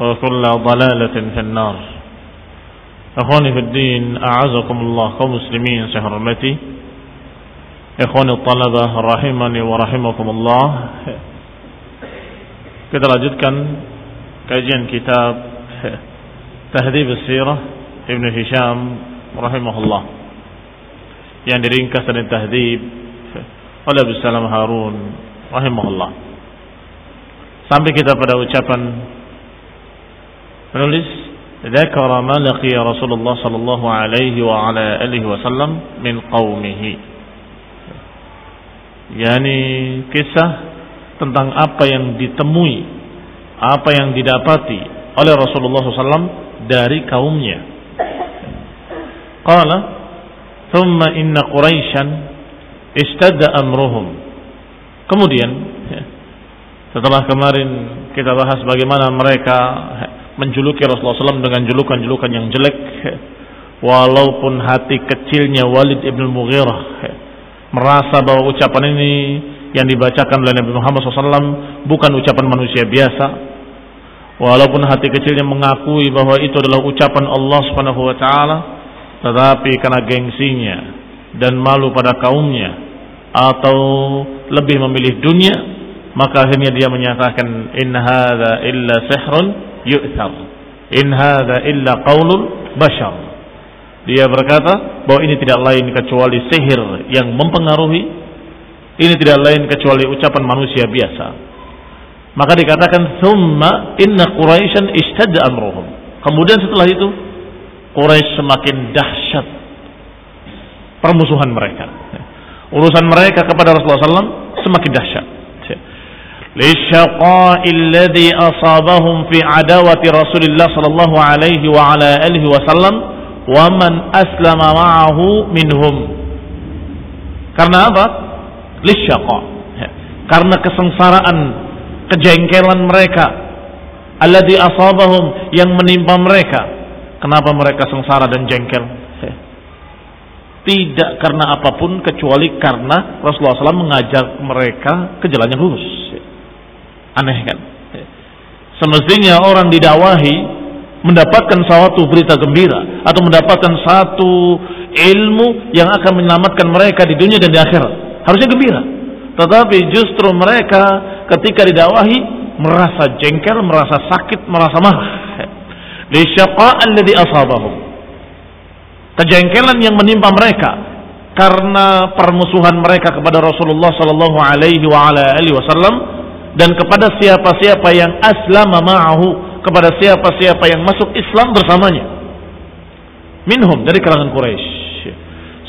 وكل ضلالة في النار أخواني في الدين أعزكم الله كمسلمين سهرمتي إخواني الطلبة رحمني ورحمكم الله kita lanjutkan kajian kitab Tahdhib Sirah Ibn Hisham rahimahullah yang diringkas dari tahdhib oleh Abu Salam Harun rahimahullah sampai kita pada ucapan menulis Dzakara ma laqiya Rasulullah sallallahu alaihi wa ala alihi wasallam min qaumihi. Yani kisah tentang apa yang ditemui, apa yang didapati oleh Rasulullah SAW dari kaumnya. Qala, "Thumma inna Quraisyan istadda amruhum." Kemudian setelah kemarin kita bahas bagaimana mereka menjuluki Rasulullah SAW dengan julukan-julukan yang jelek. Walaupun hati kecilnya Walid ibn Mughirah merasa bahwa ucapan ini yang dibacakan oleh Nabi Muhammad SAW bukan ucapan manusia biasa. Walaupun hati kecilnya mengakui bahwa itu adalah ucapan Allah Subhanahu wa taala tetapi karena gengsinya dan malu pada kaumnya atau lebih memilih dunia maka akhirnya dia menyatakan in hadza illa sihrun yu'thar in hadza illa qaulul bashar. Dia berkata bahwa ini tidak lain kecuali sihir yang mempengaruhi ini tidak lain kecuali ucapan manusia biasa. Maka dikatakan thumma inna quraisyan ishtadda amruhum. Kemudian setelah itu Quraisy semakin dahsyat permusuhan mereka. Urusan mereka kepada Rasulullah SAW semakin dahsyat للشقاء الذي أصابهم في عداوة رسول الله صلى الله عليه وعلى آله وسلم ومن أسلم معه منهم karena apa? lisyaqa karena kesengsaraan kejengkelan mereka alladhi asabahum yang menimpa mereka kenapa mereka sengsara dan jengkel tidak karena apapun kecuali karena Rasulullah SAW mengajak mereka ke jalan yang lurus Aneh kan? Semestinya orang didakwahi mendapatkan suatu berita gembira atau mendapatkan satu ilmu yang akan menyelamatkan mereka di dunia dan di akhirat. Harusnya gembira. Tetapi justru mereka ketika didakwahi merasa jengkel, merasa sakit, merasa marah. Lisyaqa alladhi asabahum. Kejengkelan yang menimpa mereka karena permusuhan mereka kepada Rasulullah sallallahu alaihi dan kepada siapa-siapa yang aslama ma'ahu kepada siapa-siapa yang masuk Islam bersamanya. Minhum dari kalangan Quraisy.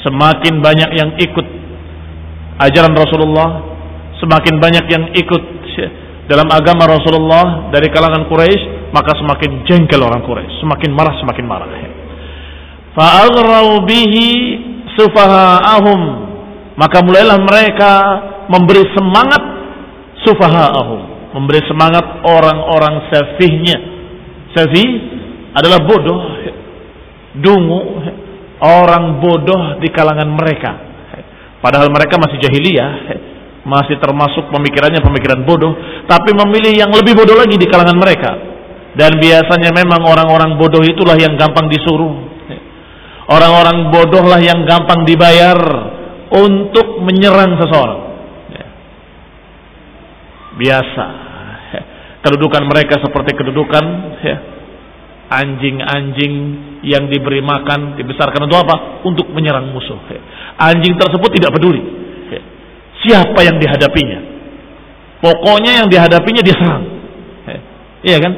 Semakin banyak yang ikut ajaran Rasulullah semakin banyak yang ikut dalam agama Rasulullah dari kalangan Quraisy maka semakin jengkel orang Quraisy. Semakin marah semakin marah. Fa'aghrau bihi sufaha'ahum. Maka mulailah mereka memberi semangat sufaha'ahum. Memberi semangat orang-orang safihnya. Safih adalah bodoh dungu orang bodoh di kalangan mereka. Padahal mereka masih jahiliyah masih termasuk pemikirannya pemikiran bodoh tapi memilih yang lebih bodoh lagi di kalangan mereka. Dan biasanya memang orang-orang bodoh itulah yang gampang disuruh. Orang-orang bodoh lah yang gampang dibayar untuk menyerang seseorang biasa kedudukan mereka seperti kedudukan ya, anjing-anjing yang diberi makan dibesarkan untuk apa? Untuk menyerang musuh. Anjing tersebut tidak peduli siapa yang dihadapinya. Pokoknya yang dihadapinya diserang. Iya kan?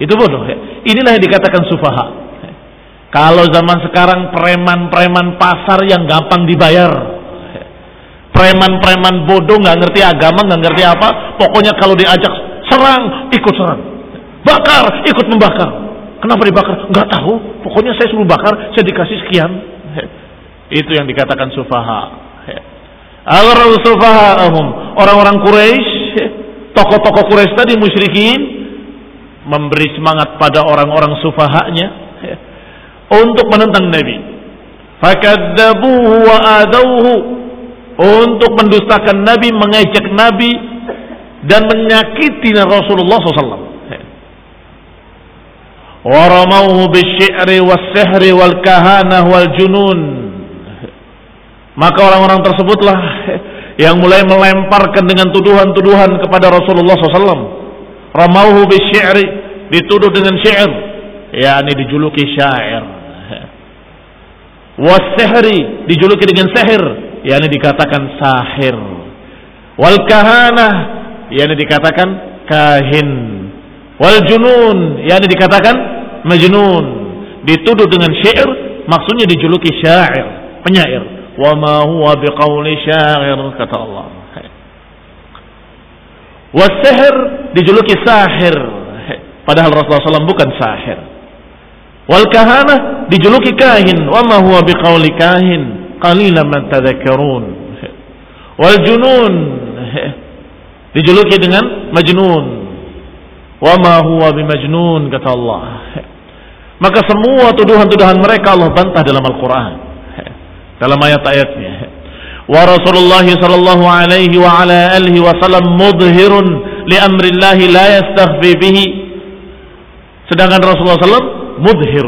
Itu bodoh. Inilah yang dikatakan sufaha. Kalau zaman sekarang preman-preman pasar yang gampang dibayar. Preman-preman bodoh nggak ngerti agama, nggak ngerti apa. Pokoknya kalau diajak serang, ikut serang. Bakar, ikut membakar. Kenapa dibakar? Nggak tahu. Pokoknya saya suruh bakar, saya dikasih sekian. Itu yang dikatakan sufaha. Aghrau sufaha'ahum. Orang-orang Quraisy, tokoh-tokoh Quraisy tadi musyrikin memberi semangat pada orang-orang sufahanya untuk menentang Nabi. Fakadzabuhu wa adauhu untuk mendustakan Nabi, mengejek Nabi dan menyakiti Rasulullah SAW. Waramauhu bisy'ri was-sihri wal kahanah wal junun. Maka orang-orang tersebutlah yang mulai melemparkan dengan tuduhan-tuduhan kepada Rasulullah SAW. Ramauhu bisy'ri dituduh dengan syair, yakni dijuluki syair. Was-sihri dijuluki dengan sihir, yakni dikatakan sahir. Wal kahanah yakni dikatakan kahin. Wal junun yakni dikatakan majnun. Dituduh dengan syair maksudnya dijuluki syair, penyair. Wa ma huwa biqauli syair kata Allah. Wasihir dijuluki sahir. Padahal Rasulullah SAW bukan sahir. Wal kahana dijuluki kahin. Wa ma huwa biqauli kahin. Qalilan man tadhakkarun. Wal junun dijuluki dengan majnun. Wa ma huwa bimajnun kata Allah. Maka semua tuduhan-tuduhan mereka Allah bantah dalam Al-Quran. Dalam ayat-ayatnya. Wa Rasulullah sallallahu alaihi wa ala alihi wasallam mudhirun li amrillahi la yastakhfi bihi. Sedangkan Rasulullah SAW mudhir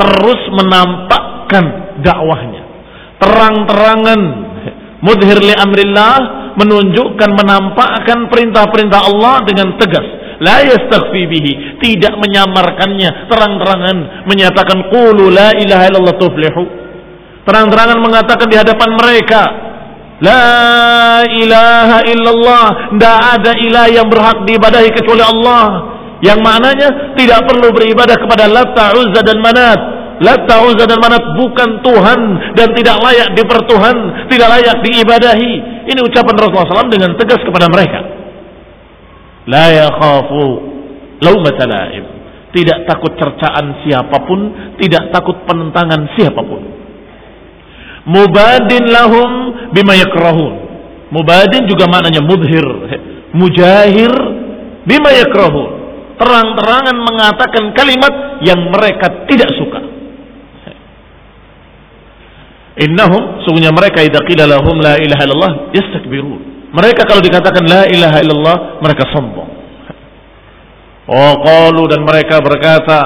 terus menampakkan dakwahnya terang-terangan mudhir li amrillah menunjukkan menampakkan perintah-perintah Allah dengan tegas. La yastakhfi bihi tidak menyamarkannya. Terang-terangan menyatakan qulu la ilaha illallah tuflihu. Terang-terangan mengatakan di hadapan mereka La ilaha illallah. Tidak ada ilah yang berhak diibadahi kecuali Allah. Yang maknanya tidak perlu beribadah kepada Latta, Uzza dan Manat Latta, Uzza dan Manat bukan Tuhan Dan tidak layak dipertuhan Tidak layak diibadahi Ini ucapan Rasulullah SAW dengan tegas kepada mereka La yakhafu Laumata Tidak takut cercaan siapa pun Tidak takut penentangan siapa pun mubadin lahum bima yakrahun. Mubadin juga maknanya mudhir, mujahir bima yakrahun. Terang-terangan mengatakan kalimat yang mereka tidak suka. Innahum sungguhnya mereka idza qila lahum la ilaha illallah yastakbirun. Mereka kalau dikatakan la ilaha illallah mereka sombong. Oh qalu dan mereka berkata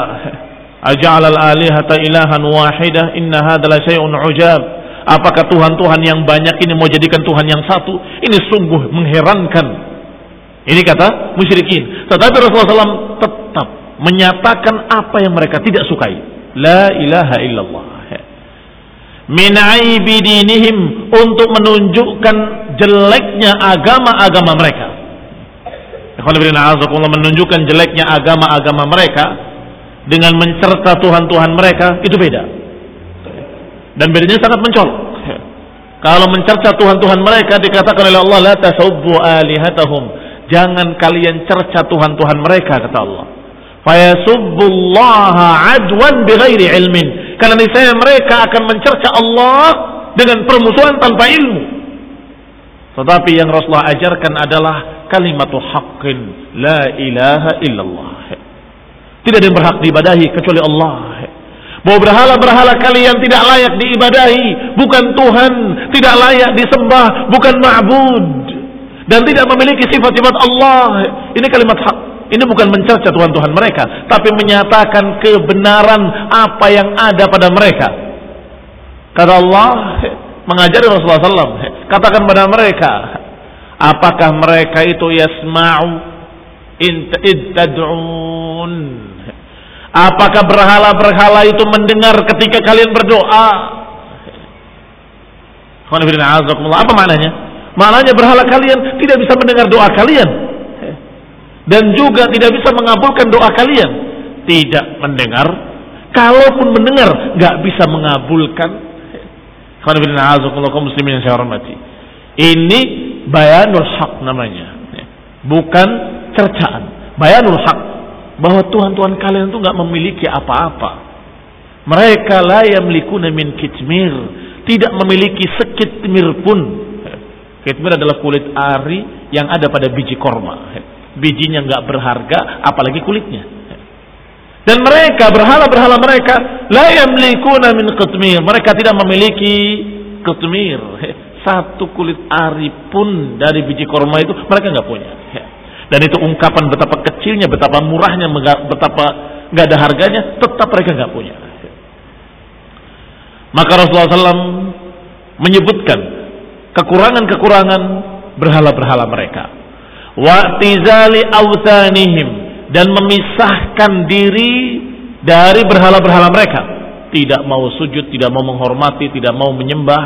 aja'al al-alihata ilahan wahidah inna hadza la syai'un ujab. Apakah Tuhan-Tuhan yang banyak ini mau jadikan Tuhan yang satu? Ini sungguh mengherankan. Ini kata musyrikin. Tetapi Rasulullah SAW tetap menyatakan apa yang mereka tidak sukai. La ilaha illallah. Min aibi dinihim untuk menunjukkan jeleknya agama-agama mereka. menunjukkan jeleknya agama-agama mereka dengan mencerta Tuhan-Tuhan mereka itu beda. Dan bedanya sangat mencolok. Kalau mencerca Tuhan-Tuhan mereka dikatakan oleh Allah la tasubbu alihatahum. Jangan kalian cerca Tuhan-Tuhan mereka kata Allah. Fayasubbullaha adwan bighairi ilmin. Karena saya mereka akan mencerca Allah dengan permusuhan tanpa ilmu. Tetapi yang Rasulullah ajarkan adalah kalimatu haqqin la ilaha illallah. Tidak ada yang berhak diibadahi kecuali Allah. Bahwa berhala-berhala kalian tidak layak diibadahi, bukan Tuhan, tidak layak disembah, bukan ma'bud dan tidak memiliki sifat-sifat Allah. Ini kalimat hak. Ini bukan mencerca Tuhan-Tuhan mereka, tapi menyatakan kebenaran apa yang ada pada mereka. Kata Allah, mengajari Rasulullah SAW, katakan pada mereka, apakah mereka itu yasma'u in tad'un Apakah berhala-berhala itu mendengar ketika kalian berdoa? Apa maknanya? Maknanya berhala kalian tidak bisa mendengar doa kalian. Dan juga tidak bisa mengabulkan doa kalian. Tidak mendengar. Kalaupun mendengar, nggak bisa mengabulkan. muslimin yang saya hormati. Ini bayanul hak namanya. Bukan cercaan. Bayanul hak bahwa Tuhan-Tuhan kalian itu nggak memiliki apa-apa. Mereka la yamlikuna min kitmir, tidak memiliki sekitmir pun. Kitmir adalah kulit ari yang ada pada biji korma. Bijinya nggak berharga, apalagi kulitnya. Dan mereka berhala-berhala mereka la yamlikuna min kitmir. Mereka tidak memiliki kitmir. Satu kulit ari pun dari biji korma itu mereka nggak punya. Dan itu ungkapan betapa kecilnya, betapa murahnya, betapa nggak ada harganya, tetap mereka nggak punya. Maka Rasulullah SAW menyebutkan kekurangan-kekurangan berhala-berhala mereka. Wa'tizali awtanihim dan memisahkan diri dari berhala-berhala mereka. Tidak mau sujud, tidak mau menghormati, tidak mau menyembah.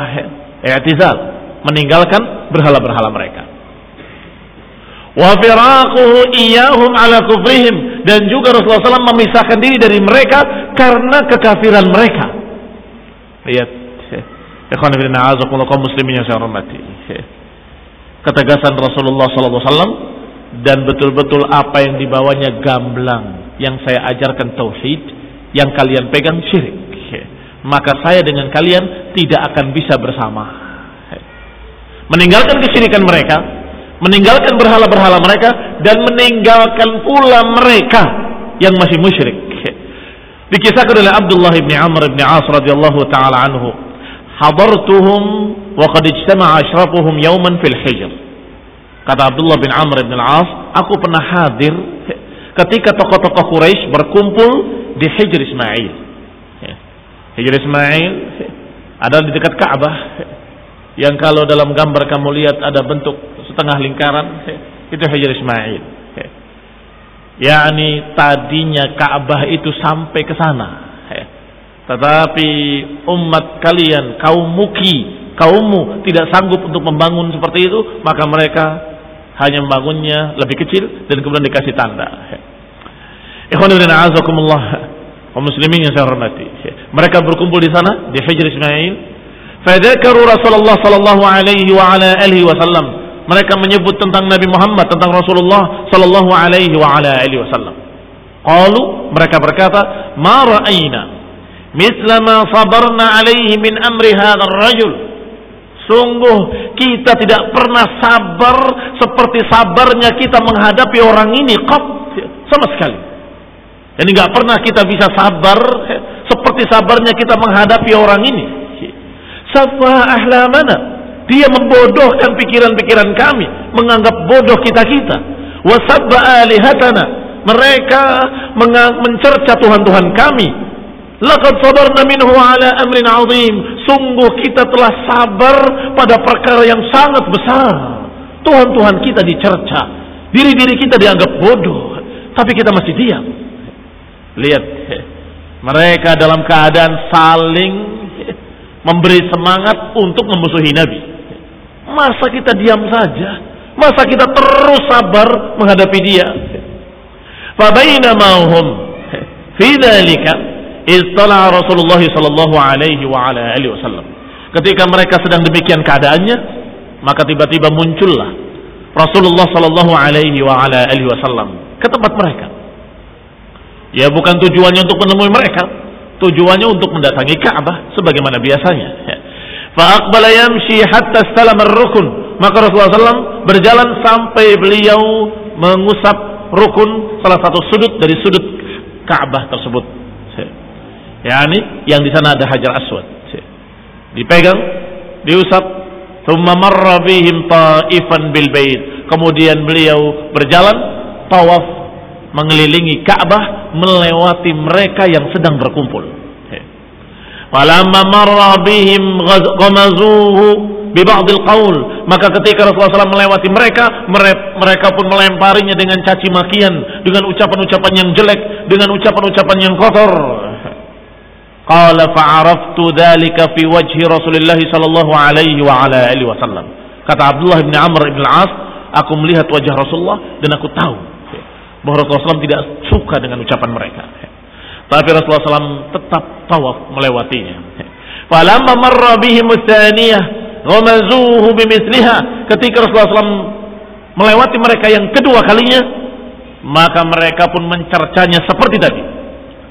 I'tizal, meninggalkan berhala-berhala mereka wa firaquhu iyyahum ala kufrihim dan juga Rasulullah SAW memisahkan diri dari mereka karena kekafiran mereka. Lihat, ikhwan kaum muslimin yang saya hormati. Ketegasan Rasulullah SAW dan betul-betul apa yang dibawanya gamblang yang saya ajarkan tauhid yang kalian pegang syirik. Maka saya dengan kalian tidak akan bisa bersama. Meninggalkan kesyirikan mereka meninggalkan berhala-berhala mereka dan meninggalkan pula mereka yang masih musyrik. Dikisahkan oleh Abdullah bin Amr bin As radhiyallahu taala anhu, "Hadartuhum wa qad ijtama'a ashrafuhum yawman fil hijr." Kata Abdullah bin Amr bin As, aku pernah hadir ketika tokoh-tokoh Quraisy berkumpul di Hijr Ismail. Hijr Ismail ada di dekat Ka'bah yang kalau dalam gambar kamu lihat ada bentuk setengah lingkaran itu Hajar Ismail. yakni tadinya Ka'bah itu sampai ke sana. Tetapi umat kalian, kaum muki, kaummu tidak sanggup untuk membangun seperti itu, maka mereka hanya membangunnya lebih kecil dan kemudian dikasih tanda. Ikhwanuddin azakumullah, kaum muslimin yang saya hormati. Mereka berkumpul di sana di Hijr Ismail Fadzakaru Rasulullah sallallahu alaihi wa ala alihi wasallam. Mereka menyebut tentang Nabi Muhammad, tentang Rasulullah sallallahu alaihi wa ala alihi wasallam. Qalu mereka berkata, "Ma ra'ayna mithla ma sabarna alaihi min amri hadzal rajul." Sungguh kita tidak pernah sabar seperti sabarnya kita menghadapi orang ini qat sama sekali. Jadi nggak pernah kita bisa sabar seperti sabarnya kita menghadapi orang ini safa ahlamana. Dia membodohkan pikiran-pikiran kami, menganggap bodoh kita-kita. Wasabba alihatana. Mereka mencerca Tuhan-Tuhan kami. Laqad sabarna minhu ala amrin azim. Sungguh kita telah sabar pada perkara yang sangat besar. Tuhan-Tuhan kita dicerca. Diri-diri kita dianggap bodoh. Tapi kita masih diam. Lihat. Mereka dalam keadaan saling memberi semangat untuk memusuhi Nabi. Masa kita diam saja? Masa kita terus sabar menghadapi dia? Fabainama hum fi dzalika istala Rasulullah sallallahu alaihi wasallam. Ketika mereka sedang demikian keadaannya, maka tiba-tiba muncullah Rasulullah sallallahu alaihi wa ala alihi wasallam ke tempat mereka. Ya bukan tujuannya untuk menemui mereka, Tujuannya untuk mendatangi Ka'bah sebagaimana biasanya. Fa'aqbala yamshi hatta stalam rukun. Maka Rasulullah SAW berjalan sampai beliau mengusap rukun salah satu sudut dari sudut Ka'bah tersebut. Yani yang di sana ada Hajar Aswad. Dipegang, diusap, thumma marra bihim ta'ifan bil bait. Kemudian beliau berjalan tawaf mengelilingi Ka'bah melewati mereka yang sedang berkumpul. Falamma marra bihim ghamazuhu bi ba'd al-qaul Maka ketika Rasulullah SAW melewati mereka, mereka pun melemparinya dengan caci makian, dengan ucapan-ucapan yang jelek, dengan ucapan-ucapan yang kotor. Qala fa'araftu dhalika fi wajhi Rasulullah sallallahu alaihi wa ala alihi wasallam. Kata Abdullah bin Amr bin Al-As, aku melihat wajah Rasulullah dan aku tahu bahwa Rasulullah SAW tidak suka dengan ucapan mereka. Tapi Rasulullah SAW tetap tawaf melewatinya. Falamma marra bihim tsaniyah ghamazuhu bimithliha. Ketika Rasulullah SAW melewati mereka yang kedua kalinya, maka mereka pun mencercanya seperti tadi.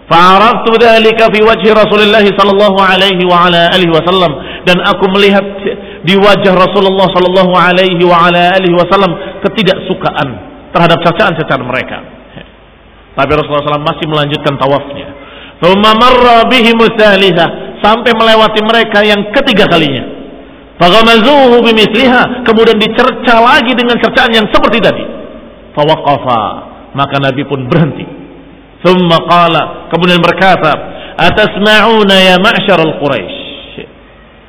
Fa'araftu dzalika fi wajhi Rasulullah sallallahu alaihi wa ala alihi wasallam dan aku melihat di wajah Rasulullah sallallahu alaihi wa ala alihi wasallam ketidaksukaan terhadap cacaan-cacaan mereka. Tapi Rasulullah SAW masih melanjutkan tawafnya. Thumma marra bihim sampai melewati mereka yang ketiga kalinya. Faghamazuhu bimithliha, kemudian dicerca lagi dengan cercaan yang seperti tadi. Fawaqafa, maka Nabi pun berhenti. Thumma qala, kemudian berkata, "Atasma'una ya al Quraisy?"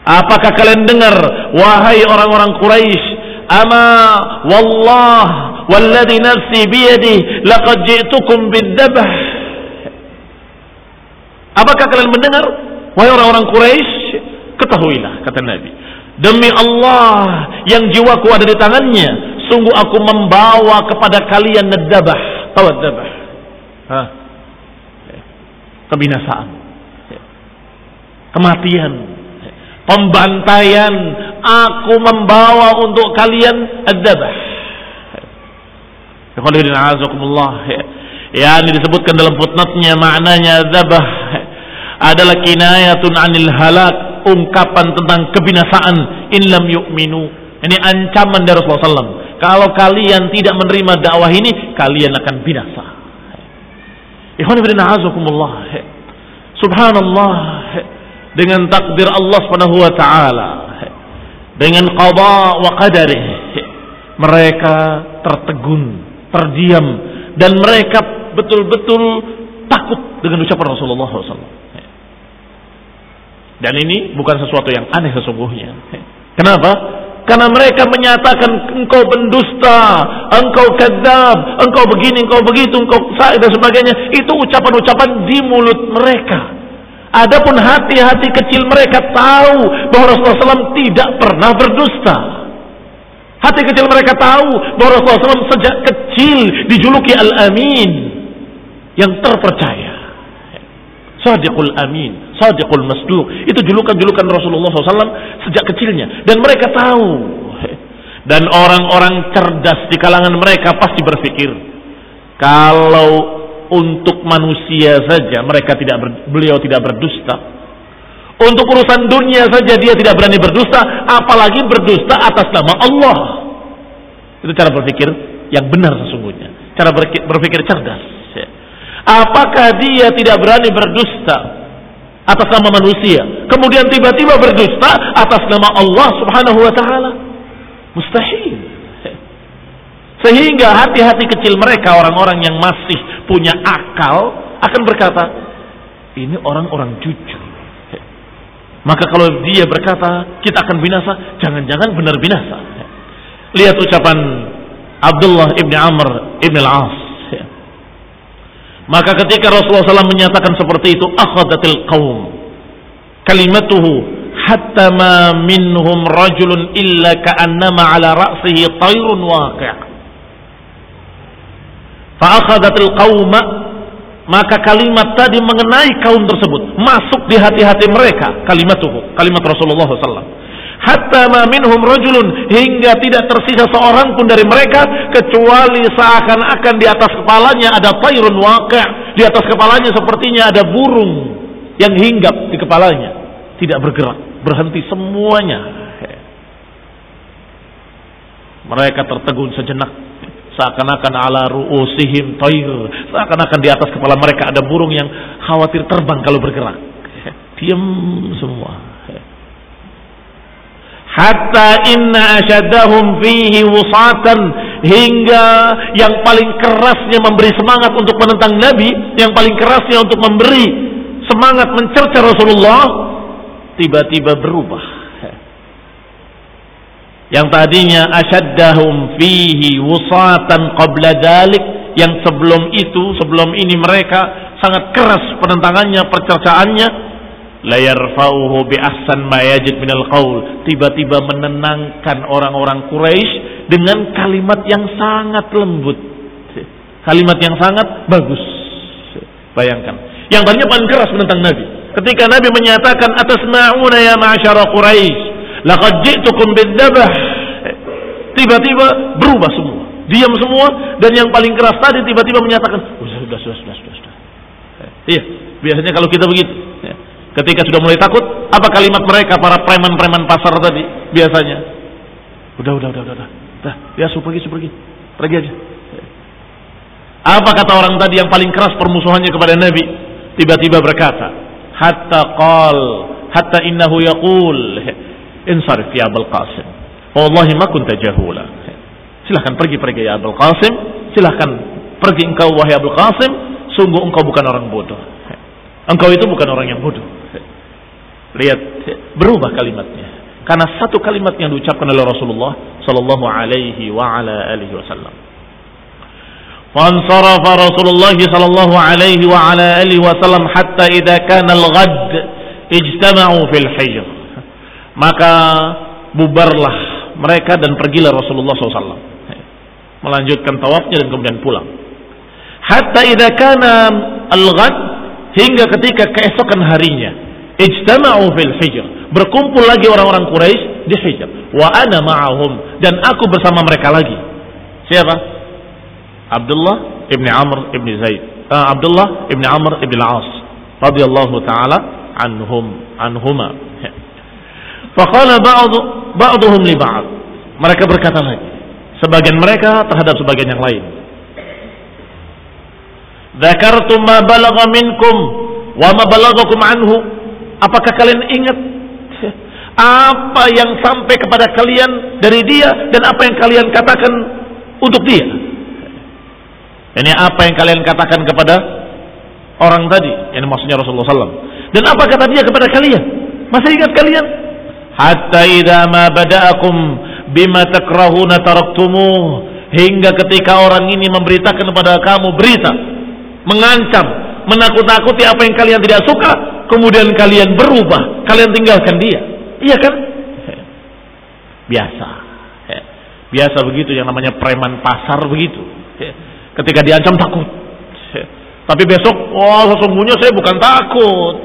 Apakah kalian dengar wahai orang-orang Quraisy? Ama wallah walladhi nafsi biyadi laqad ji'tukum bidzabh. Apakah kalian mendengar wahai orang-orang Quraisy? Ketahuilah kata Nabi. Demi Allah yang jiwaku ada di tangannya, sungguh aku membawa kepada kalian nedabah. Tahu nedabah? Kebinasaan. Kematian. Pembantaian. Aku membawa untuk kalian nedabah. Ya, ini disebutkan dalam footnote-nya maknanya zabah adalah kinayatun anil halak, ungkapan tentang kebinasaan in lam yu'minu. Ini ancaman dari Rasulullah SAW. Kalau kalian tidak menerima dakwah ini, kalian akan binasa. Ikhwan ibn a'azakumullah. Subhanallah. Dengan takdir Allah subhanahu wa ta'ala. Dengan qada wa qadarih. Mereka tertegun, terdiam dan mereka betul-betul takut dengan ucapan Rasulullah SAW. Dan ini bukan sesuatu yang aneh sesungguhnya. Kenapa? Karena mereka menyatakan engkau pendusta, engkau kadzab, engkau begini, engkau begitu, engkau sa'id dan sebagainya. Itu ucapan-ucapan di mulut mereka. Adapun hati-hati kecil mereka tahu bahwa Rasulullah SAW tidak pernah berdusta. Hati kecil mereka tahu bahwa Rasulullah SAW sejak kecil dijuluki Al-Amin yang terpercaya. Sadiqul Amin, Sadiqul Masduq. Itu julukan-julukan Rasulullah SAW sejak kecilnya. Dan mereka tahu. Dan orang-orang cerdas di kalangan mereka pasti berpikir. Kalau untuk manusia saja mereka tidak ber, beliau tidak berdusta. Untuk urusan dunia saja dia tidak berani berdusta, apalagi berdusta atas nama Allah. Itu cara berpikir yang benar sesungguhnya. Cara berpikir cerdas. Apakah dia tidak berani berdusta atas nama manusia, kemudian tiba-tiba berdusta atas nama Allah Subhanahu wa taala? Mustahil. Sehingga hati-hati kecil mereka orang-orang yang masih punya akal akan berkata, ini orang-orang jujur. Maka kalau dia berkata kita akan binasa, jangan-jangan benar binasa. Lihat ucapan Abdullah ibn Amr ibn al-As maka ketika Rasulullah SAW menyatakan seperti itu, akhadatil qaum. Kalimatuhu hatta ma minhum rajulun illa ka'annama ala ra'sihi tayrun waqi'. Fa'akhadatil qauma maka kalimat tadi mengenai kaum tersebut masuk di hati-hati mereka kalimatuhu kalimat Rasulullah SAW hatta ma minhum rajulun hingga tidak tersisa seorang pun dari mereka kecuali seakan-akan di atas kepalanya ada tayrun waqi' di atas kepalanya sepertinya ada burung yang hinggap di kepalanya. Tidak bergerak berhenti semuanya. Mereka tertegun sejenak. Seakan-akan ala ru'usihim tayr. Seakan-akan di atas kepala mereka ada burung yang khawatir terbang kalau bergerak. Diam semua hatta inna asyaddahum fihi wusatan hingga yang paling kerasnya memberi semangat untuk menentang Nabi, yang paling kerasnya untuk memberi semangat mencerca Rasulullah tiba-tiba berubah. yang tadinya asyaddahum fihi wusatan qabla dalik yang sebelum itu sebelum ini mereka sangat keras penentangannya percercaannya la yarfa'uhu bi ahsan ma yajid minal qaul tiba-tiba menenangkan orang-orang Quraisy dengan kalimat yang sangat lembut kalimat yang sangat bagus bayangkan yang tadinya paling keras menentang Nabi ketika Nabi menyatakan atasma'una ya ma'syara Quraisy Laqad ji'tukum bidzabah. Tiba-tiba berubah semua. Diam semua dan yang paling keras tadi tiba-tiba menyatakan, oh, sudah, sudah, sudah, sudah. Iya, biasanya kalau kita begitu. Ketika sudah mulai takut, apa kalimat mereka para preman-preman pasar tadi biasanya? Udah, udah, udah, udah, udah. Dah, ya suruh pergi, suruh pergi. Pergi aja. Apa kata orang tadi yang paling keras permusuhannya kepada Nabi? Tiba-tiba berkata, hatta qal, hatta innahu yaqul, insarif ya Abul Qasim. Wallahi ma kunta jahula. Silahkan pergi pergi ya Abul Qasim. Silahkan pergi engkau wahai Abul Qasim. Sungguh engkau bukan orang bodoh. Engkau itu bukan orang yang bodoh. Lihat berubah kalimatnya. Karena satu kalimat yang diucapkan oleh Rasulullah sallallahu alaihi wa ala alihi wasallam. فانصرف رسول الله صلى الله عليه وعلى آله وسلم حتى إذا كان الغد اجتمعوا في الحجر maka bubarlah mereka dan pergilah Rasulullah SAW melanjutkan tawafnya dan kemudian pulang hatta idza kana al-ghad hingga ketika keesokan harinya ijtama'u fil hijr. Berkumpul lagi orang-orang Quraisy di hijr. Wa ana ma'ahum. Dan aku bersama mereka lagi. Siapa? Abdullah ibni Amr ibni Zaid. Uh, Abdullah ibni Amr ibni Al-As. Radhiyallahu taala anhum anhuma. Faqala ba'du ba'duhum li ba'd. Mereka berkata lagi, sebagian mereka terhadap sebagian yang lain. Dzakartum ma balagha minkum wa ma balaghakum anhu. Apakah kalian ingat apa yang sampai kepada kalian dari dia dan apa yang kalian katakan untuk dia? Ini apa yang kalian katakan kepada orang tadi, yang maksudnya Rasulullah SAW. Dan apa kata dia kepada kalian? Masih ingat kalian? hatta idza ma bada'akum bima takrahuna taraktumuh hingga ketika orang ini memberitakan kepada kamu berita mengancam menakut-nakuti apa yang kalian tidak suka kemudian kalian berubah kalian tinggalkan dia. Iya kan? Biasa. Biasa begitu yang namanya preman pasar begitu. Ketika diancam takut. Tapi besok oh sesungguhnya saya bukan takut.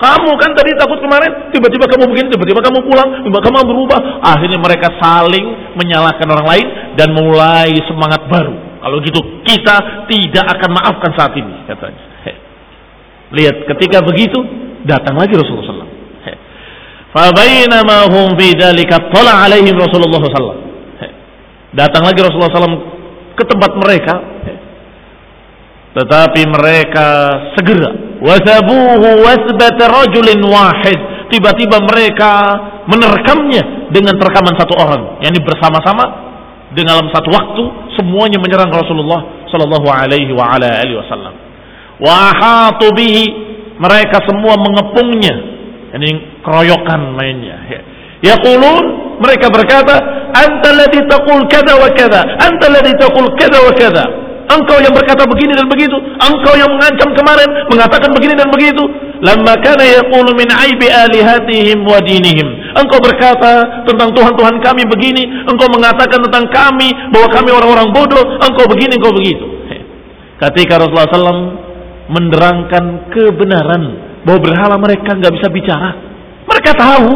Kamu kan tadi takut kemarin, tiba-tiba kamu begini, tiba-tiba kamu pulang, tiba-tiba kamu berubah. Akhirnya mereka saling menyalahkan orang lain dan mulai semangat baru. Kalau gitu kita tidak akan maafkan saat ini, katanya. Lihat ketika begitu datang lagi Rasulullah SAW. Fabainama hum fi dalika tala alaihim Rasulullah SAW. Datang lagi Rasulullah SAW ke tempat mereka. Tetapi mereka segera wasabuhu wasbat rajulin wahid tiba-tiba mereka menerkamnya dengan terkaman satu orang yakni bersama-sama dalam satu waktu semuanya menyerang Rasulullah sallallahu alaihi wa ala alihi wasallam wa bihi mereka semua mengepungnya yakni keroyokan mainnya yaqulun mereka berkata anta ladzi taqul kada wa kada anta ladzi taqul kada wa kada Engkau yang berkata begini dan begitu. Engkau yang mengancam kemarin, mengatakan begini dan begitu. Lamma kana yaqulu min aibi alihatihim wa dinihim. Engkau berkata tentang Tuhan-Tuhan kami begini. Engkau mengatakan tentang kami bahwa kami orang-orang bodoh. Engkau begini, engkau begitu. Ketika Rasulullah SAW menerangkan kebenaran bahwa berhala mereka nggak bisa bicara. Mereka tahu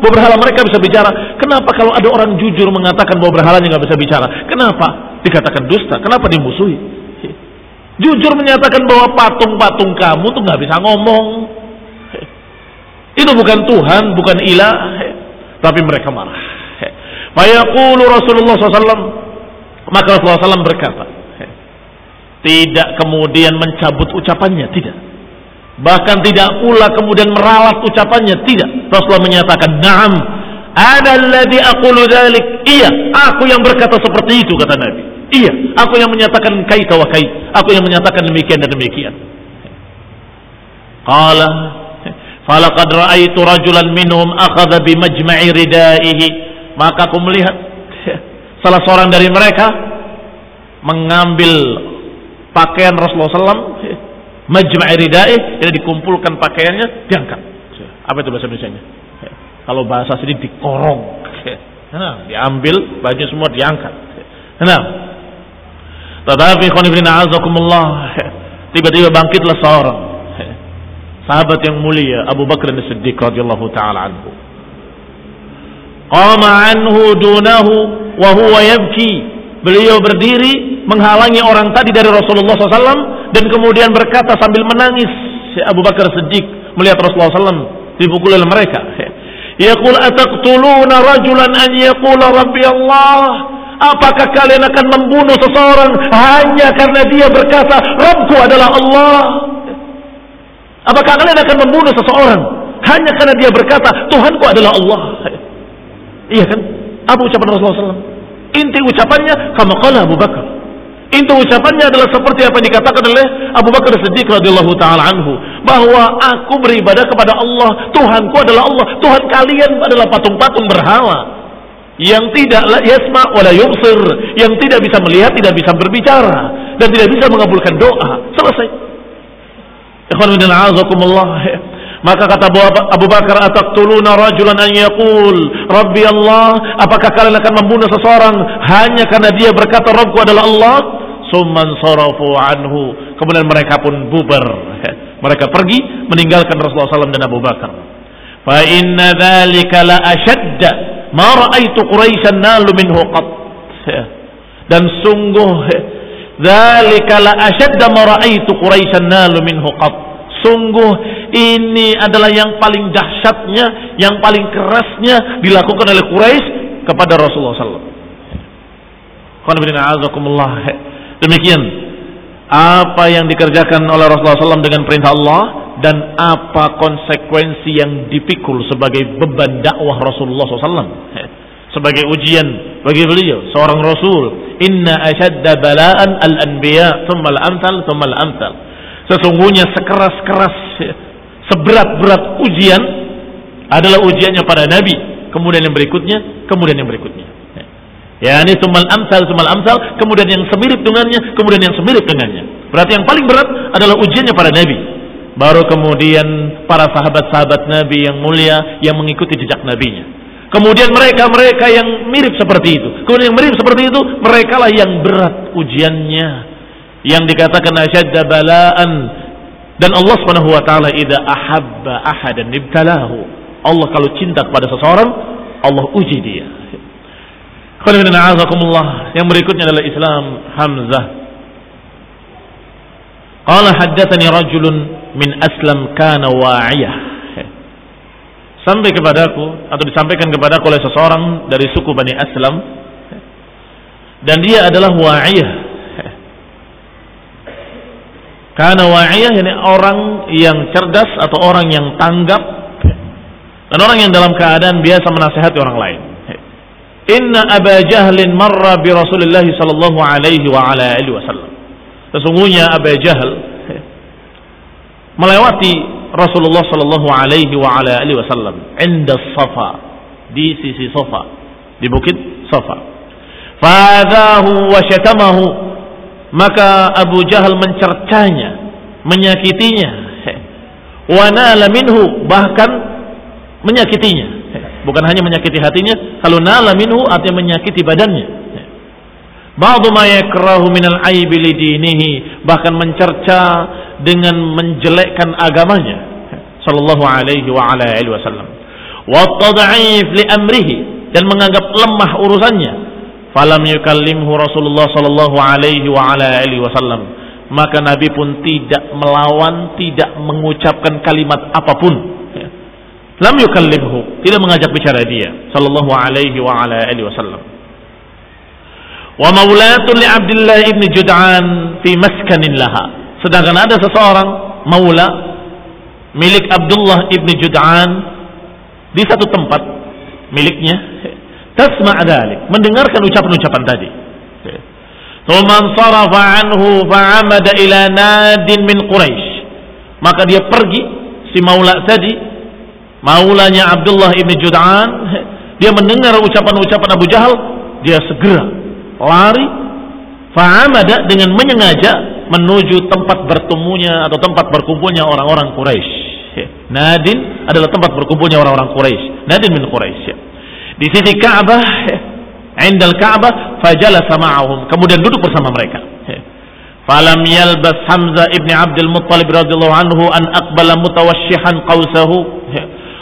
bahwa berhala mereka bisa bicara. Kenapa kalau ada orang jujur mengatakan bahwa berhalanya nggak bisa bicara? Kenapa? dikatakan dusta. Kenapa dimusuhi? Jujur menyatakan bahwa patung-patung kamu tuh nggak bisa ngomong. Itu bukan Tuhan, bukan ilah. Tapi mereka marah. Fayaqulu Rasulullah SAW. Maka Rasulullah SAW berkata. Tidak kemudian mencabut ucapannya. Tidak. Bahkan tidak pula kemudian meralat ucapannya. Tidak. Rasulullah menyatakan. Naam. Ada alladhi aqulu dhalik. Iya. Aku yang berkata seperti itu kata Nabi. Iya, aku yang menyatakan kaita wa kait. Aku yang menyatakan demikian dan demikian. Qala falaqad ra'aitu rajulan minhum akhadha bimajma'i ridaihi. maka aku melihat salah seorang dari mereka mengambil pakaian Rasulullah SAW majma'i ridai jadi dikumpulkan pakaiannya diangkat. Apa itu bahasa Indonesia kalau bahasa sini dikorong. Nah, diambil baju semua diangkat. Nah. Tetapi khonifina azakumullah tiba-tiba bangkitlah seorang sahabat yang mulia Abu Bakar As-Siddiq radhiyallahu taala anhu. Qama anhu dunahu wa huwa yabki. Beliau berdiri menghalangi orang tadi dari Rasulullah SAW dan kemudian berkata sambil menangis Abu Bakar Siddiq melihat Rasulullah SAW dipukul oleh mereka. Yaqul ataqtuluna rajulan an yaqula rabbi Allah? Apakah kalian akan membunuh seseorang hanya karena dia berkata Rabbku adalah Allah apakah kalian akan membunuh seseorang hanya karena dia berkata Tuhanku adalah Allah iya kan? Apa ucapan Rasulullah SAW inti ucapannya kama qala Abu Bakar. Itu ucapannya adalah seperti apa yang dikatakan oleh Abu Bakar Siddiq radhiyallahu taala anhu bahwa aku beribadah kepada Allah, Tuhanku adalah Allah, Tuhan kalian adalah patung-patung berhala. Yang tidak yasma wala yubsir, yang tidak bisa melihat, tidak bisa berbicara dan tidak bisa mengabulkan doa. Selesai. Ikhwan bin maka kata Abu Bakar, "Ataqtuluna rajulan an yaqul, Rabbi Allah, apakah kalian akan membunuh seseorang hanya karena dia berkata Rabbku adalah Allah?" Summan sarafu anhu. Kemudian mereka pun bubar. Mereka pergi meninggalkan Rasulullah SAW dan Abu Bakar. Fa inna dzalika la ashadda ma ra'aitu Quraisyan nalu minhu qat. Dan sungguh dzalika la ashadda ma Quraisyan nalu minhu qat. Sungguh ini adalah yang paling dahsyatnya, yang paling kerasnya dilakukan oleh Quraisy kepada Rasulullah SAW. Demikian. Apa yang dikerjakan oleh Rasulullah SAW dengan perintah Allah dan apa konsekuensi yang dipikul sebagai beban dakwah Rasulullah SAW sebagai ujian bagi beliau seorang Rasul inna ashadda bala'an al-anbiya thumma al-amthal thumma al-amthal Sesungguhnya sekeras-keras, seberat-berat ujian adalah ujiannya pada Nabi. Kemudian yang berikutnya, kemudian yang berikutnya. Ya, ini sumal amsal, sumal amsal, kemudian yang semirip dengannya, kemudian yang semirip dengannya. Berarti yang paling berat adalah ujiannya pada Nabi. Baru kemudian para sahabat-sahabat Nabi yang mulia yang mengikuti jejak Nabinya. Kemudian mereka-mereka yang mirip seperti itu. Kemudian yang mirip seperti itu, mereka lah yang berat ujiannya yang dikatakan asyadda bala'an dan Allah Subhanahu wa taala idza ahabba ahadan ibtalahu. Allah kalau cinta kepada seseorang, Allah uji dia. Yang berikutnya adalah Islam Hamzah. Qala haddatsani rajulun min aslam kana wa'iyah. Sampai kepadaku atau disampaikan kepadaku oleh seseorang dari suku Bani Aslam dan dia adalah wa'iyah karena wa'iyah ini orang yang cerdas atau orang yang tanggap dan orang yang dalam keadaan biasa menasehati orang lain. Inna Aba Jahlin marra bi Rasulullah sallallahu alaihi wa ala alihi wasallam. Sesungguhnya Aba Jahl melewati Rasulullah sallallahu alaihi wa ala alihi wasallam inda Safa di sisi Safa di bukit Safa. Fadahu wa syatamahu maka Abu Jahal mencercanya, menyakitinya. Wana minhu bahkan menyakitinya. Bukan hanya menyakiti hatinya, kalau nala minhu artinya menyakiti badannya. Ba'du ma yakrahu minal aibi bahkan mencerca dengan menjelekkan agamanya sallallahu alaihi wa ala alihi wasallam. Wa tad'if li amrihi dan menganggap lemah urusannya Falam yukallimhu Rasulullah sallallahu alaihi wa ala alihi wasallam. Maka Nabi pun tidak melawan, tidak mengucapkan kalimat apa pun. Lam yukallimhu, tidak mengajak bicara dia sallallahu alaihi wa ala alihi wasallam. Wa maulatun li Abdullah ibn Jud'an fi maskanin laha. Sedangkan ada seseorang maula milik Abdullah ibn Jud'an di satu tempat miliknya tasma' dzalik, mendengarkan ucapan-ucapan tadi. Tuman sarafa anhu fa'amada ila nadin min Quraisy. Maka dia pergi si maula tadi, maulanya Abdullah ibn Jud'an, dia mendengar ucapan-ucapan Abu Jahal, dia segera lari fa'amada dengan menyengaja menuju tempat bertemunya atau tempat berkumpulnya orang-orang Quraisy. Nadin adalah tempat berkumpulnya orang-orang Quraisy. Nadin min Quraisy. Di sisi Ka'bah, indal Ka'bah, fajalasa ma'ahum. Kemudian duduk bersama mereka. Falam yalbas Hamzah ibn Abdul Muttalib radhiyallahu anhu an aqbala mutawashshihan qausahu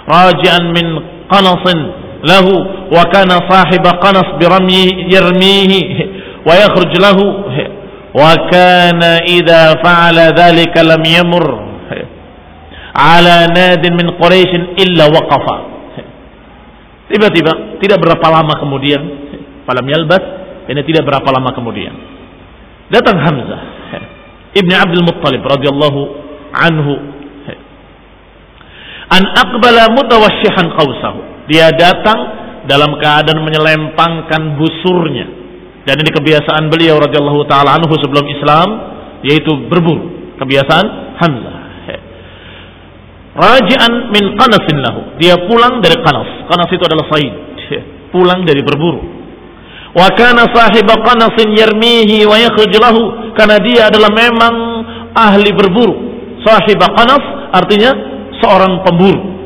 raji'an min qanasin lahu wa kana sahib qanas birami yarmihi wa yakhruj lahu wa kana idza fa'ala dhalika lam yamur ala nadin min tiba-tiba tidak berapa lama kemudian falam yalbas ini tidak berapa lama kemudian. Datang Hamzah ibni Abdul Muttalib radhiyallahu anhu an aqbala mutawashshihan qausahu dia datang dalam keadaan menyelempangkan busurnya. Dan ini kebiasaan beliau radhiyallahu taala anhu sebelum Islam yaitu berburu. Kebiasaan Hamzah. Raji'an min qanasin lahu. Dia pulang dari qanas qanas itu adalah said. Pulang dari berburu. Wa kana sahiba qanasin yarmihi wa yakhruj lahu. Karena dia adalah memang ahli berburu. Sahiba qanas artinya seorang pemburu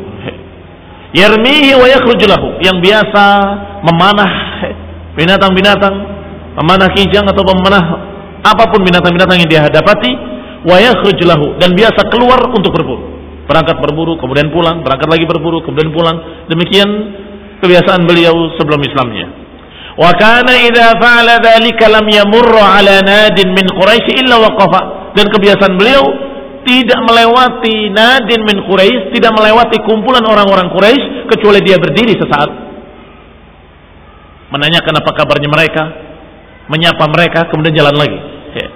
yarmihi wa yakhruj lahu. Yang biasa memanah binatang-binatang memanah kijang atau memanah apa pun binatang-binatang yang dia hadapati wa lahu. Dan biasa keluar untuk berburu. Berangkat berburu kemudian pulang. Berangkat lagi berburu kemudian pulang. Demikian kebiasaan beliau sebelum Islamnya. Wa kana idza fa'ala dzalika lam yamurra ala nadin min quraisy illa waqafa. Dan kebiasaan beliau tidak melewati nadin min Quraisy, tidak melewati kumpulan orang-orang Quraisy kecuali dia berdiri sesaat menanyakan apa kabarnya mereka, menyapa mereka kemudian jalan lagi. Ya.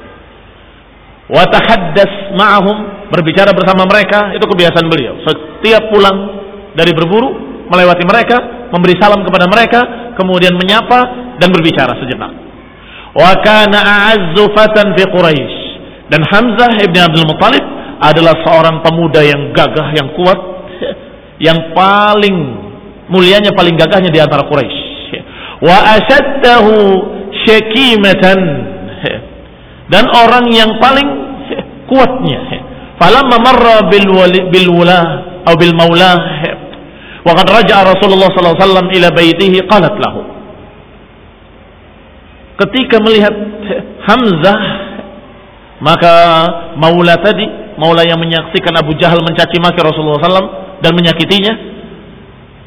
Wa ma'ahum berbicara bersama mereka itu kebiasaan beliau. Setiap pulang dari berburu melewati mereka, memberi salam kepada mereka, kemudian menyapa dan berbicara sejenak. Wa kana a'azzu fatan fi Quraisy. Dan Hamzah ibn Abdul Muttalib adalah seorang pemuda yang gagah, yang kuat, yang paling mulianya, paling gagahnya di antara Quraisy. Wa asaddahu syakimatan. Dan orang yang paling kuatnya. Falamma marra bil bil wala atau bil maula. Wa qad raja'a Rasulullah sallallahu alaihi wasallam ila baitihi qalat lahu. Ketika melihat Hamzah maka maula tadi maula yang menyaksikan Abu Jahal mencaci maki Rasulullah SAW dan menyakitinya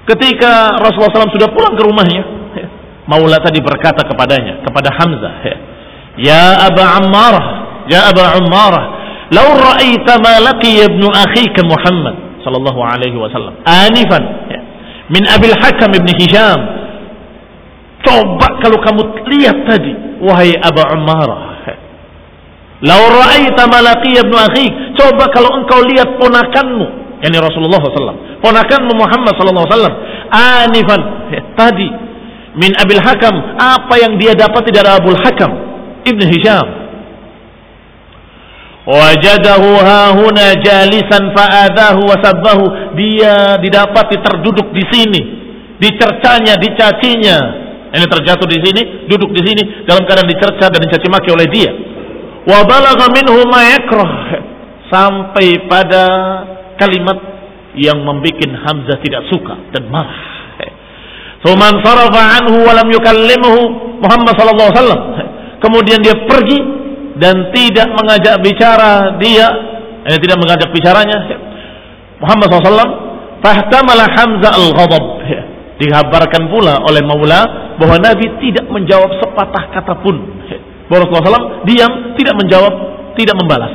ketika Rasulullah SAW sudah pulang ke rumahnya Maula tadi berkata kepadanya, kepada Hamzah, "Ya Aba Ammarah, ya Aba Ammarah, lau ra'aita ma laqiya ibnu akhika Muhammad sallallahu alaihi wasallam anifan min Abil Hakam ibn Hisham." Coba kalau kamu lihat tadi, wahai Aba Ammarah, Lau ra'aita ibnu akhik, coba kalau engkau lihat ponakanmu, yakni Rasulullah SAW, ponakanmu Muhammad SAW, anifan, tadi min Abil Hakam apa yang dia dapat dari Abul Hakam Ibn Hisham. Wajadahu hahuna jalisan fa'adahu wasabbahu dia didapati terduduk di sini dicercanya dicacinya ini terjatuh di sini duduk di sini dalam keadaan dicerca dan dicaci maki oleh dia wa balagha minhu sampai pada kalimat yang membuat Hamzah tidak suka dan marah Suman sarafa anhu wa yukallimuhu Muhammad sallallahu alaihi wasallam. Kemudian dia pergi dan tidak mengajak bicara dia, eh, tidak mengajak bicaranya Muhammad SAW. Fahtamala Hamzah al-ghadab. Dikabarkan pula oleh Maula bahwa Nabi tidak menjawab sepatah kata pun. Rasulullah SAW diam, tidak menjawab, tidak membalas.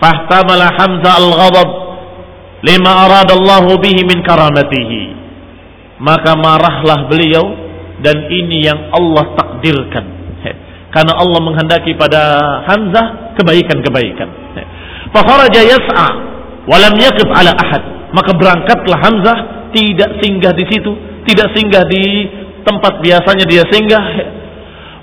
Fahtamala Hamzah al-ghadab lima aradallahu bihi min karamatihi. Maka marahlah beliau dan ini yang Allah takdirkan. Karena Allah menghendaki pada Hamzah kebaikan-kebaikan. Fakharaja yas'a walam yaqif ala ahad. Maka berangkatlah Hamzah tidak singgah di situ tidak singgah di tempat biasanya dia singgah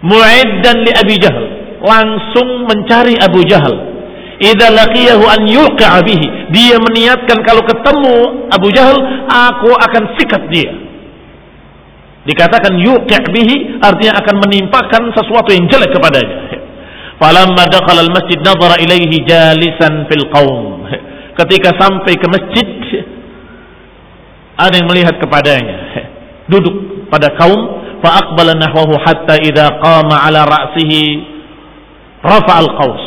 mu'iddan li Abi Jahal langsung mencari Abu Jahal Idza laqiyahu an yuqa bihi. Dia meniatkan kalau ketemu Abu Jahal, aku akan sikat dia. Dikatakan yuqi' bihi artinya akan menimpakan sesuatu yang jelek kepadanya. Falamma dakhala al-masjid nadhara ilaihi jalisan fil qaum. Ketika sampai ke masjid ada yang melihat kepadanya. Duduk pada kaum aqbala nahwahu hatta idza qama ala ra'sihi rafa al-qaus.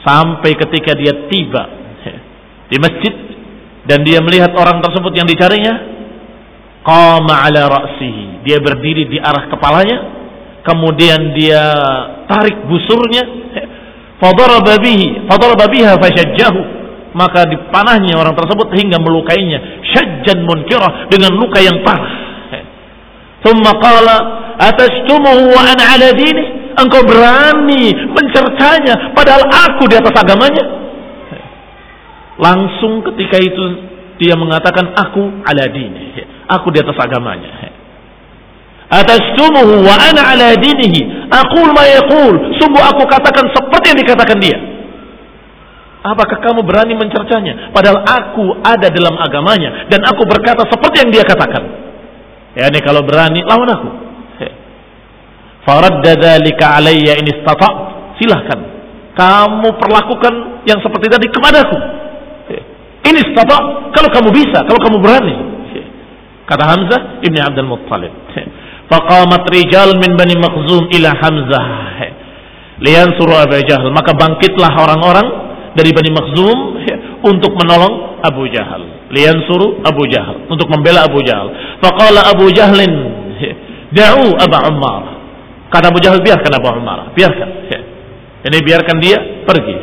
Sampai ketika dia tiba di masjid dan dia melihat orang tersebut yang dicarinya Qama ala ra'sihi. Dia berdiri di arah kepalanya. Kemudian dia tarik busurnya. Fadaraba bihi. Fadaraba biha fashajjahu. Maka dipanahnya orang tersebut hingga melukainya. Syajjan munkirah. Dengan luka yang parah. Thumma qala. Atastumuhu wa ana ala dini. Engkau berani mencercanya. Padahal aku di atas agamanya. Langsung ketika itu dia mengatakan aku ala dini Aku di atas agamanya. Atastumuhu wa ana ala dinihi. Aqul ma yaqul. Sungguh aku katakan seperti yang dikatakan dia. Apakah kamu berani mencercanya? Padahal aku ada dalam agamanya. Dan aku berkata seperti yang dia katakan. Ya ini kalau berani, lawan aku. Faradda dhalika alayya in istata' Silahkan. Kamu perlakukan yang seperti tadi kepadaku. Ini istata' Kalau kamu bisa, kalau kamu berani. Kata Hamzah ibni Abdul Muttalib. Faqamat rijal min Bani Makhzum ila Hamzah. Lian suruh Abu Jahal. Maka bangkitlah orang-orang dari Bani Makhzum untuk menolong Abu Jahal. Lian suruh Abu Jahal. Untuk membela Abu Jahal. Faqala Abu Jahlin. Da'u Abu Ummar. Kata Abu Jahal biarkan Abu Ummar. Biarkan. Ini biarkan dia pergi.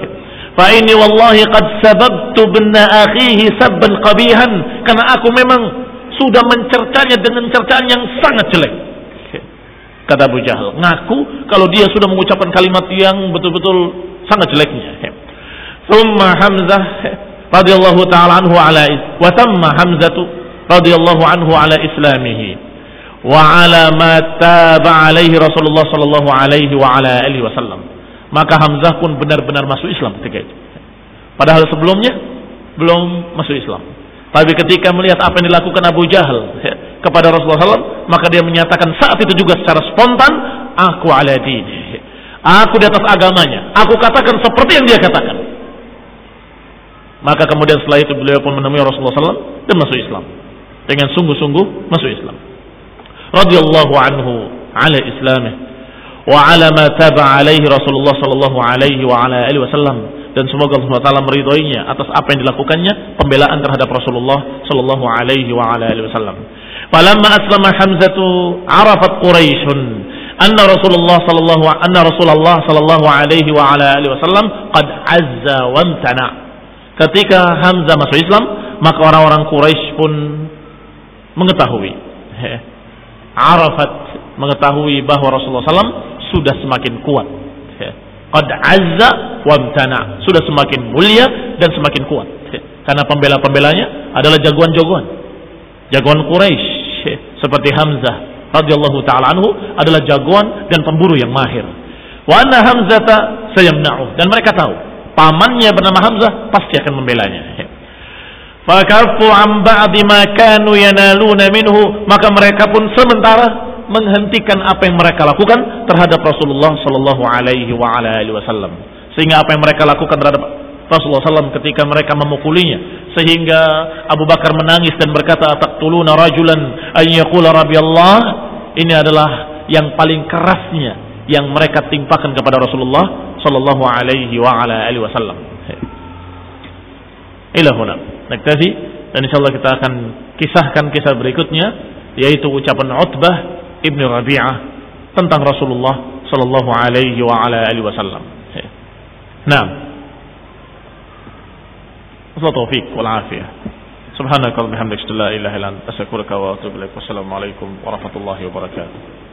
Fa ini wallahi qad sababtu binna akhihi sabban qabihan. Karena aku memang sudah mencercanya dengan cercaan yang sangat jelek. Kata Abu Jahal, ngaku kalau dia sudah mengucapkan kalimat yang betul-betul sangat jeleknya. Thumma Hamzah radhiyallahu taala anhu ala wa thamma Hamzatu radhiyallahu anhu ala islamihi wa ala ma taba alaihi Rasulullah sallallahu alaihi wa ala alihi wasallam. Maka Hamzah pun benar-benar masuk Islam ketika itu. Padahal sebelumnya belum masuk Islam. Tapi ketika melihat apa yang dilakukan Abu Jahal ya, kepada Rasulullah SAW, maka dia menyatakan saat itu juga secara spontan, aku ala dini. Aku di atas agamanya. Aku katakan seperti yang dia katakan. Maka kemudian setelah itu beliau pun menemui Rasulullah SAW dan masuk Islam. Dengan sungguh-sungguh masuk Islam. Radiyallahu anhu ala islamih. Wa ala ma taba alaihi Rasulullah sallallahu alaihi wa ala alihi wasallam dan semoga Allah Taala meridhoinya atas apa yang dilakukannya pembelaan terhadap Rasulullah sallallahu alaihi wa ala alihi wasallam. Falamma aslama Hamzatu arafat. Ketika Hamzah masuk Islam, maka orang-orang Quraisy pun mengetahui. Arafat mengetahui bahwa Rasulullah SAW sudah semakin kuat. Qad azza wamtana sudah semakin mulia dan semakin kuat. Karena pembela-pembelanya adalah jagoan-jagoan. Jagoan Quraisy. Seperti Hamzah radhiyallahu taala anhu adalah jagoan dan pemburu yang mahir. Wa anna hamzata sayamna'u dan mereka tahu pamannya bernama Hamzah pasti akan membelanya. Fakafu an ba'di ma kanu yanaluna minhu. Maka mereka pun sementara menghentikan apa yang mereka lakukan terhadap Rasulullah Sallallahu Alaihi Wasallam. Sehingga apa yang mereka lakukan terhadap Rasulullah SAW ketika mereka memukulinya. Sehingga Abu Bakar menangis dan berkata taqtuluna rajulan an yaqula rabbi Allah ini adalah yang paling kerasnya yang mereka timpakan kepada Rasulullah sallallahu alaihi wa ala alihi wasallam. Ila huna. Naktafi dan insyaallah kita akan kisahkan kisah berikutnya yaitu ucapan Utbah Ibnu Rabi'ah tentang Rasulullah sallallahu alaihi wa ala alihi wasallam. Naam. Wassalamualaikum wal afiyah. Subhanaka wa bihamdika la ilaha illa anta astaghfiruka wa atubu ilaik. Wassalamu alaikum warahmatullahi wabarakatuh.